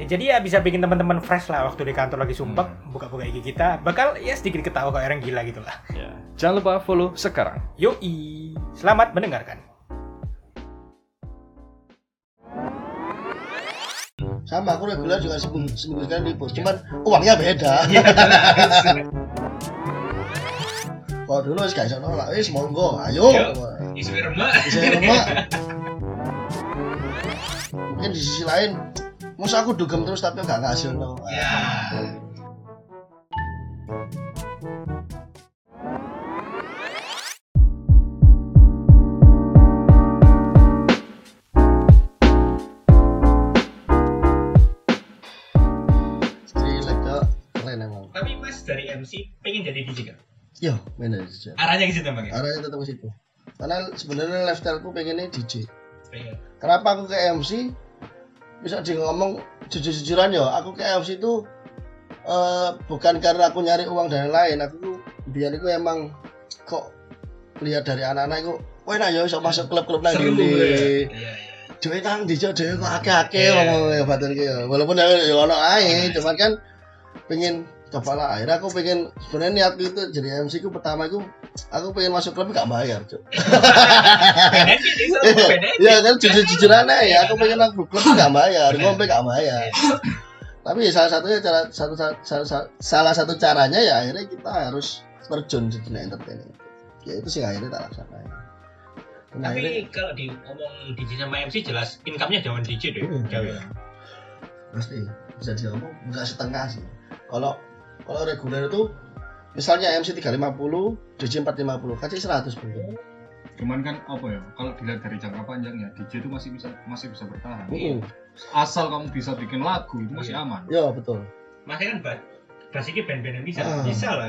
Ya, jadi ya bisa bikin teman-teman fresh lah waktu di kantor lagi sumpek, Hmm. buka-buka IG kita, bakal ya sedikit ketawa kayak orang gila gitu lah. Ya. Jangan lupa follow sekarang. Yoi, selamat mendengarkan. sama aku reguler juga seminggu, seminggu sekali libur cuman uangnya beda kalau dulu wis gak iso nolak wis monggo ayo Yo. Isu remak. bisa lemak mungkin di sisi lain masa aku dugem terus tapi gak ngasih no Ya. Tapi Mas dari MC pengen jadi DJ kan? yo bener DJ Arahnya ke situ Bang ya? arahnya tetap ke situ karena sebenarnya lifestyleku pengennya DJ Pengen. kenapa aku ke MC bisa di ngomong jujur-jujuran ya aku ke MC itu eh, bukan karena aku nyari uang dari lain aku tuh biar itu emang kok lihat dari anak-anak itu wah nah ya bisa masuk klub-klub lagi di. Dewe kang dijo dewe kok akeh-akeh Iya. ngomong ya batin ya. Walaupun ya ya ono ae, cuman kan pengen lah akhirnya aku pengen sebenarnya niatku itu jadi MC ku pertama itu aku pengen masuk klub gak bayar cuk. Ya kan jujur-jujuran aja ya aku pengen masuk klub gak bayar ngombe gak bayar. Tapi salah satunya cara satu salah, salah, salah satu caranya ya akhirnya kita harus terjun di dunia entertainment ya itu sih akhirnya tak laksanain. Akhirnya Tapi kalau di ngomong DJ sama MC jelas income-nya jangan DJ deh. Hmm, Jauh iya. ya. pasti. Bisa diomong enggak setengah sih. Kalau kalau reguler itu misalnya MC 350 DJ 450 kasih 100 bro cuman kan apa ya kalau dilihat dari jangka panjang ya DJ itu masih bisa masih bisa bertahan Mm-mm. asal kamu bisa bikin lagu itu masih Iya. aman ya betul Makanya kan ba- basicnya band-band yang bisa. Ah. Bisa lah.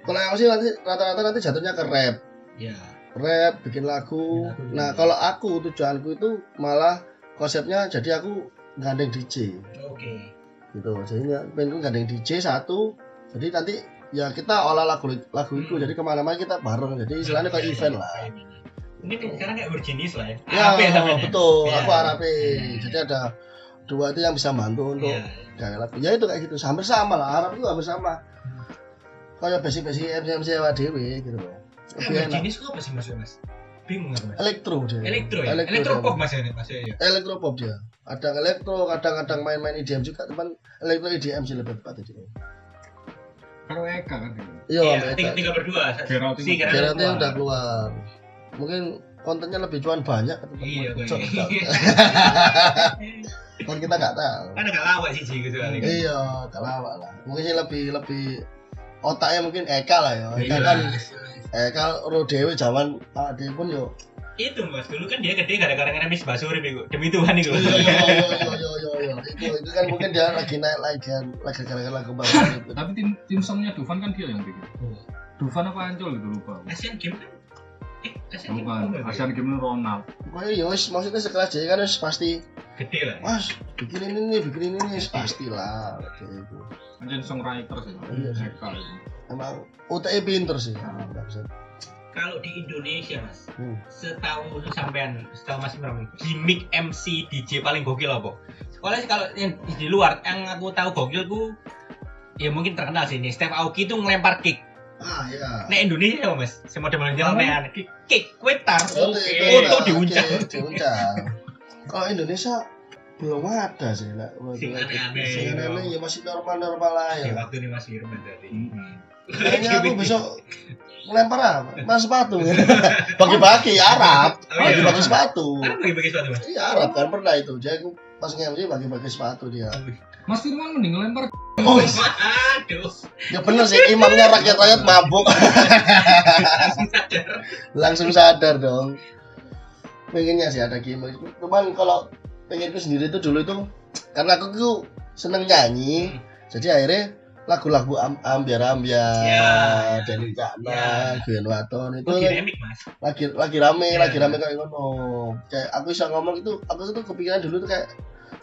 kalau MC nanti rata-rata nanti jatuhnya ke rap Ya. rap bikin lagu Bikin lagu. nah kalau aku tujuanku itu malah konsepnya jadi aku gandeng DJ Oke. gitu jadi pengenku gandeng DJ satu jadi nanti ya kita olah lagu lagu itu Hmm. jadi ke mana-mana kita bareng jadi istilahnya kayak event lah Ini sekarang kayak Virginis lah ya. ya ya namanya? betul Ya. aku harap Hmm. jadi ada dua itu yang bisa bantu untuk Iya. gaya lagu ya itu kayak gitu hampir sama lah harap itu hampir sama kayak basic-basic MC MC dewe gitu loh enak Virginis itu apa sih maksudnya mas? Bingung aku mas. elektro dia Elektro ya? Elektro Elektro pop mas ya? Mas ya? elektro pop dia kadang elektro kadang-kadang main-main EDM juga teman elektro EDM sih lebih tepat itu kalau Eka kan gitu. iya Iya, tiga, tiga berdua. Si keluar. udah keluar mungkin kontennya lebih cuan banyak Iya, Cok, kan kita nggak tahu kan agak lawak sih Ji, gitu kali. iya kalah lah mungkin sih lebih lebih otaknya mungkin Eka lah ya Eka Iya. kan Eka ro dewe zaman awak dewe pun yo Itu mas, dulu kan dia gede gara-gara ngeremis Basuri Bego. Demi Tuhan itu. iya iya iya iya iya iya iya itu itu kan mungkin dia lagi naik lagi kan lagi gara-gara lagu baru itu tapi tim tim songnya Dufan kan dia yang bikin Oh. Dufan apa Ancol gitu lupa Asian Game kan? Eh, Asian Game bukan apa ya? Asian Games Ronald pokoknya ya wis maksudnya sekelas jadi kan wis pasti Gede lah. mas bikin ini nih bikin ini nih pasti lah kayak gitu songwriter sih Iya sih. Eka itu emang UTE pinter sih nggak bisa Kalau di Indonesia mas, Hmm. setahu sampean, setahu mas Imran, gimmick MC DJ paling gokil apa? Soalnya kalau yang di luar, yang aku tahu gokil ku, ya mungkin terkenal sih ini. Steve Aoki itu ngelempar kick. ah ya Nek Indonesia ya mas, semua model jalan nek kick, kick, Oke, foto oke, diuncang. diuncang. Kalau Indonesia belum ada sih lah. Sing aneh-aneh. Sing aneh ya masih normal-normal lah Ya ya. waktu ini Mas Firman tadi. Kayaknya aku besok melempar apa? Mas sepatu. Bagi-bagi Arab, Oh, iya. bagi-bagi sepatu. Bagi-bagi sepatu. Iya Arab kan pernah itu. Jadi aku pas nge bagi-bagi sepatu dia. Mas Firman mending lempar Oh, Aduh, ya bener sih imamnya rakyat-rakyat mabuk. langsung sadar. Dong. Pengennya sih ada gimmick. Cuman kalau pengenku sendiri itu dulu itu karena aku tuh seneng nyanyi. Hmm. Jadi akhirnya lagu-lagu am ambiar ambiar Ya. Denny Cakna, Ya. Gwen Waton itu di kan remix mas. lagi lagi rame Ya. lagi rame kayak ngono kayak aku bisa ngomong itu aku tuh kepikiran dulu tuh kayak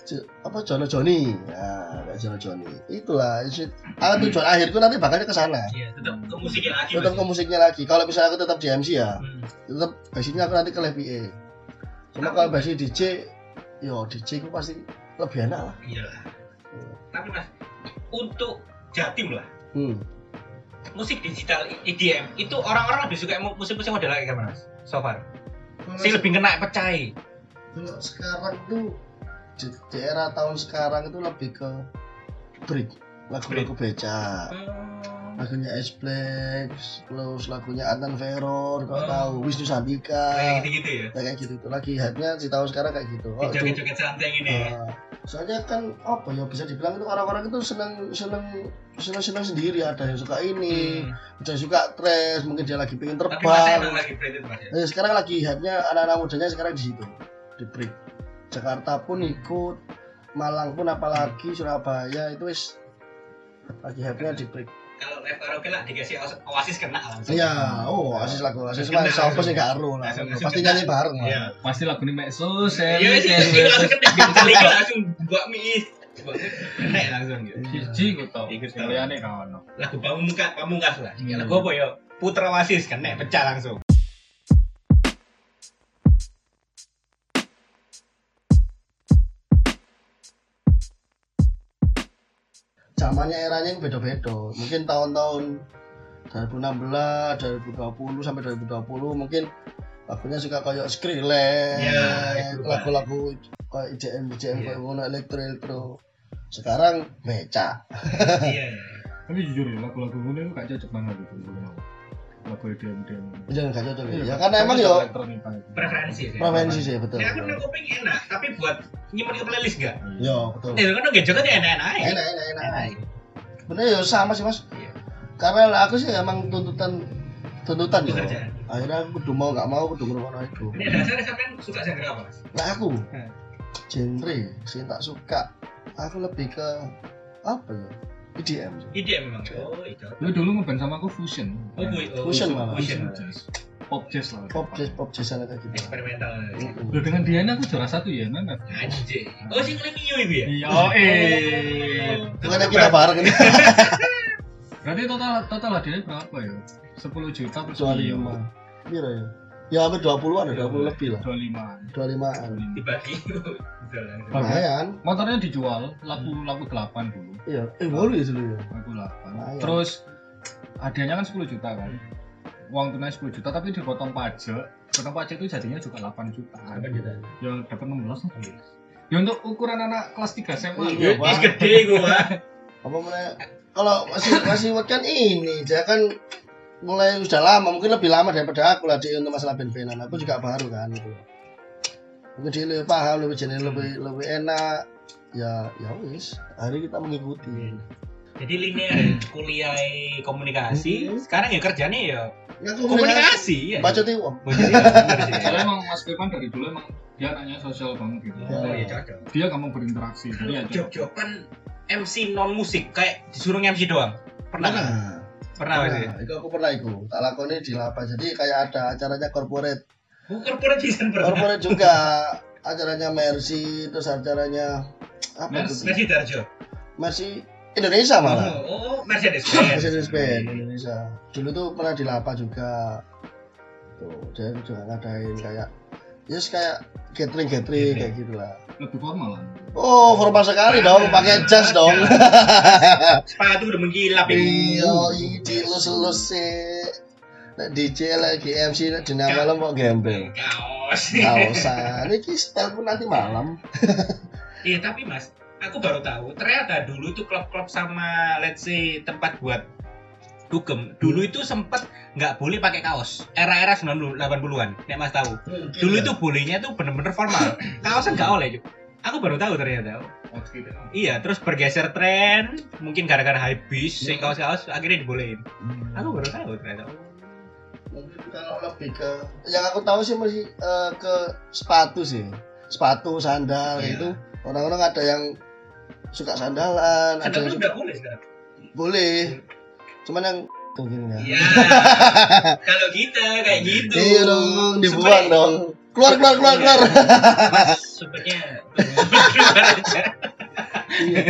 "Jo- apa Jono Joni ya kayak Jono Joni itulah isi- ah, tujuan akhirku nanti bakalnya ke sana Iya, tetap ke musiknya lagi. tetap ke musiknya lagi kalau misalnya aku tetap di MC ya Hmm. tetap basicnya aku nanti ke PA cuma kalau basic DJ yo DJ ku pasti lebih enak lah Iya. Tapi mas, untuk Jatim lah, hmm. musik digital EDM itu orang-orang lebih suka mu- musik-musik model kayak gimana mas? So far. Si lebih kena pecah. kalau sekarang tuh di, era tahun sekarang itu lebih ke break lagu-lagu beca lagunya Black terus lagunya Antan Veror kau Oh. tahu Wisnu Sandika Kayak gitu-gitu ya. Ya, kayak gitu itu lagi hype-nya di tahun sekarang kayak gitu oh, Joget-joget santai gini. ya. uh, soalnya kan apa ya bisa dibilang itu orang-orang itu senang senang senang senang sendiri ada yang suka ini Hmm. ada yang suka tres mungkin dia lagi pengen Tapi terbang emang lagi ya. Eh, sekarang lagi hype-nya anak-anak mudanya sekarang di situ di break Jakarta pun ikut Malang pun apalagi Surabaya itu wis lagi hype-nya di break Kalau live karaoke lah dikasih Oasis- Oasis kena langsung. Iya, oh Asis lagu Asis Kena mah siapa sih gak aru lah. Langsung- Pasti nyanyi bareng lah. Iya. Pasti lagu ini Mekso, Iya, Seri, sih, sih, langsung kena. Langsung buat mie. Kena langsung gitu. Siji ku tau. Liyane kawan. Lagu pamungkas, pamungkas lah. Lagu apa ya? Putra Oasis kena pecah langsung. Zamannya eranya yang beda-beda. Mungkin tahun-tahun 2016, 2020 sampai 2020 mungkin lagunya suka kayak Skrillex, Ya, itu, Pak. lagu-lagu kayak IDM IDM Iya. kayak ngono elektro elektro. Sekarang beca. Iya. Tapi jujur ya, lagu-lagu ngono itu gak cocok banget gitu. Lagu EDM EDM. Jangan gak cocok Iya, ya. Ya karena emang yo itu. Preferensi sih. preferensi sih betul. Ya aku nang kuping enak, tapi buat nyimpen ke playlist enggak? Yo betul. Ya kan nggak joget ya enak-enak. Enak enak enak. Sebenarnya ya sama sih mas. Iya. Karena aku sih emang tuntutan tuntutan ya. Akhirnya aku kudu mau nggak mau kudu ngrungokno itu. Ini dasarnya sampean suka genre apa, Mas? Nah aku genre sih tak suka. Aku lebih ke apa ya? EDM. IDM memang. Oh, itu. Lu dulu ngeband sama aku fusion. Oh, boy. Oh, Fusion malah. Fusion. jazz. Pop jazz lah. Pop jazz pop jazz kayak gitu. Eksperimental. Lu dengan Diana aku juara satu ya, mana? Anjir. Oh, sing Mio itu ya? Iya, eh. Bukannya kita bareng ini. Berarti total total hadiahnya berapa ya? 10 juta plus 25. Piro ya? Ya hampir 20-an ya, 20 lebih lah. 25. 25-an. Dibagi. Bisa langsung. Bagus. Lumayan. Motornya dijual lagu lagu 8 dulu. Iya, eh bolu ya dulu ya. Lagu 8. Lumayan. Terus hadiahnya kan 10 juta kan. Uang tunai 10 juta tapi dipotong pajak. Potong pajak itu jadinya juga 8 juta. Apa juta? Ya dapat 16 lah. Ya untuk ukuran anak kelas 3 SMA. Iya, ya. Wis gede gua. Apa mana? Kalau masih masih buat kan ini, kan mulai sudah lama, mungkin lebih lama daripada aku lah di untuk masalah band-bandan. Aku juga baru kan itu. Mungkin dia lebih paham, lebih jenis lebih lebih enak. Ya, ya wis. Hari kita mengikuti. Jadi linear kuliah komunikasi, Hmm. sekarang ya kerjanya ya Ya, komunikasi ya. Baca ya, sih. Soalnya emang Mas Pepan dari dulu emang dia anaknya sosial banget gitu. Oh, iya cocok. Dia gak mau berinteraksi. Jadi ya. Job-joban MC non musik kayak disuruh MC doang. Pernah? Nah, Pernah sih. nah, itu aku pernah itu. Tak lakoni di lapas. Jadi kayak ada acaranya corporate. Bisa pernah. Corporate juga acaranya Mercy, terus acaranya apa itu? Mercy Darjo. Mercy Indonesia malah. Oh, oh, Mercedes Benz. Mercedes Benz Indonesia. Dulu tuh pernah di Lapa juga. Tuh, dia juga ngadain kayak yes kayak gathering gathering kayak gitulah. Lebih formal lah. Oh, formal sekali dong, pakai jas dong. Sepatu udah menggilap ini. Iya, ini lus-lus sih. Nek DJ lagi MC nek dina malam kok gembel. Kaos. Kaosan, ini style pun nanti malam. Iya, tapi Mas, aku baru tahu ternyata dulu tuh klub-klub sama let's say tempat buat dugem. Dulu itu sempet nggak boleh pakai kaos. Era-era 90 80-an nek Mas tahu. Dulu itu bolehnya tuh bener-bener formal. Kaosan nggak oleh Cuk. aku baru tahu ternyata. Outfit. iya terus bergeser tren mungkin gara-gara hype bis sing kaos-kaos akhirnya dibolehin. Aku baru tahu ternyata. Mungkin kalau lebih ke yang aku tahu sih masih eh, ke sepatu sih. Sepatu, sandal Iya. itu. Orang-orang ada yang suka sandalan, ada Sedangkan yang suka boleh sekarang? Boleh cuman yang begini ya Ya. Kalau kita kayak gitu. iya dong dibuang Supaya- dong keluar keluar keluar keluar Mas, aja. iya.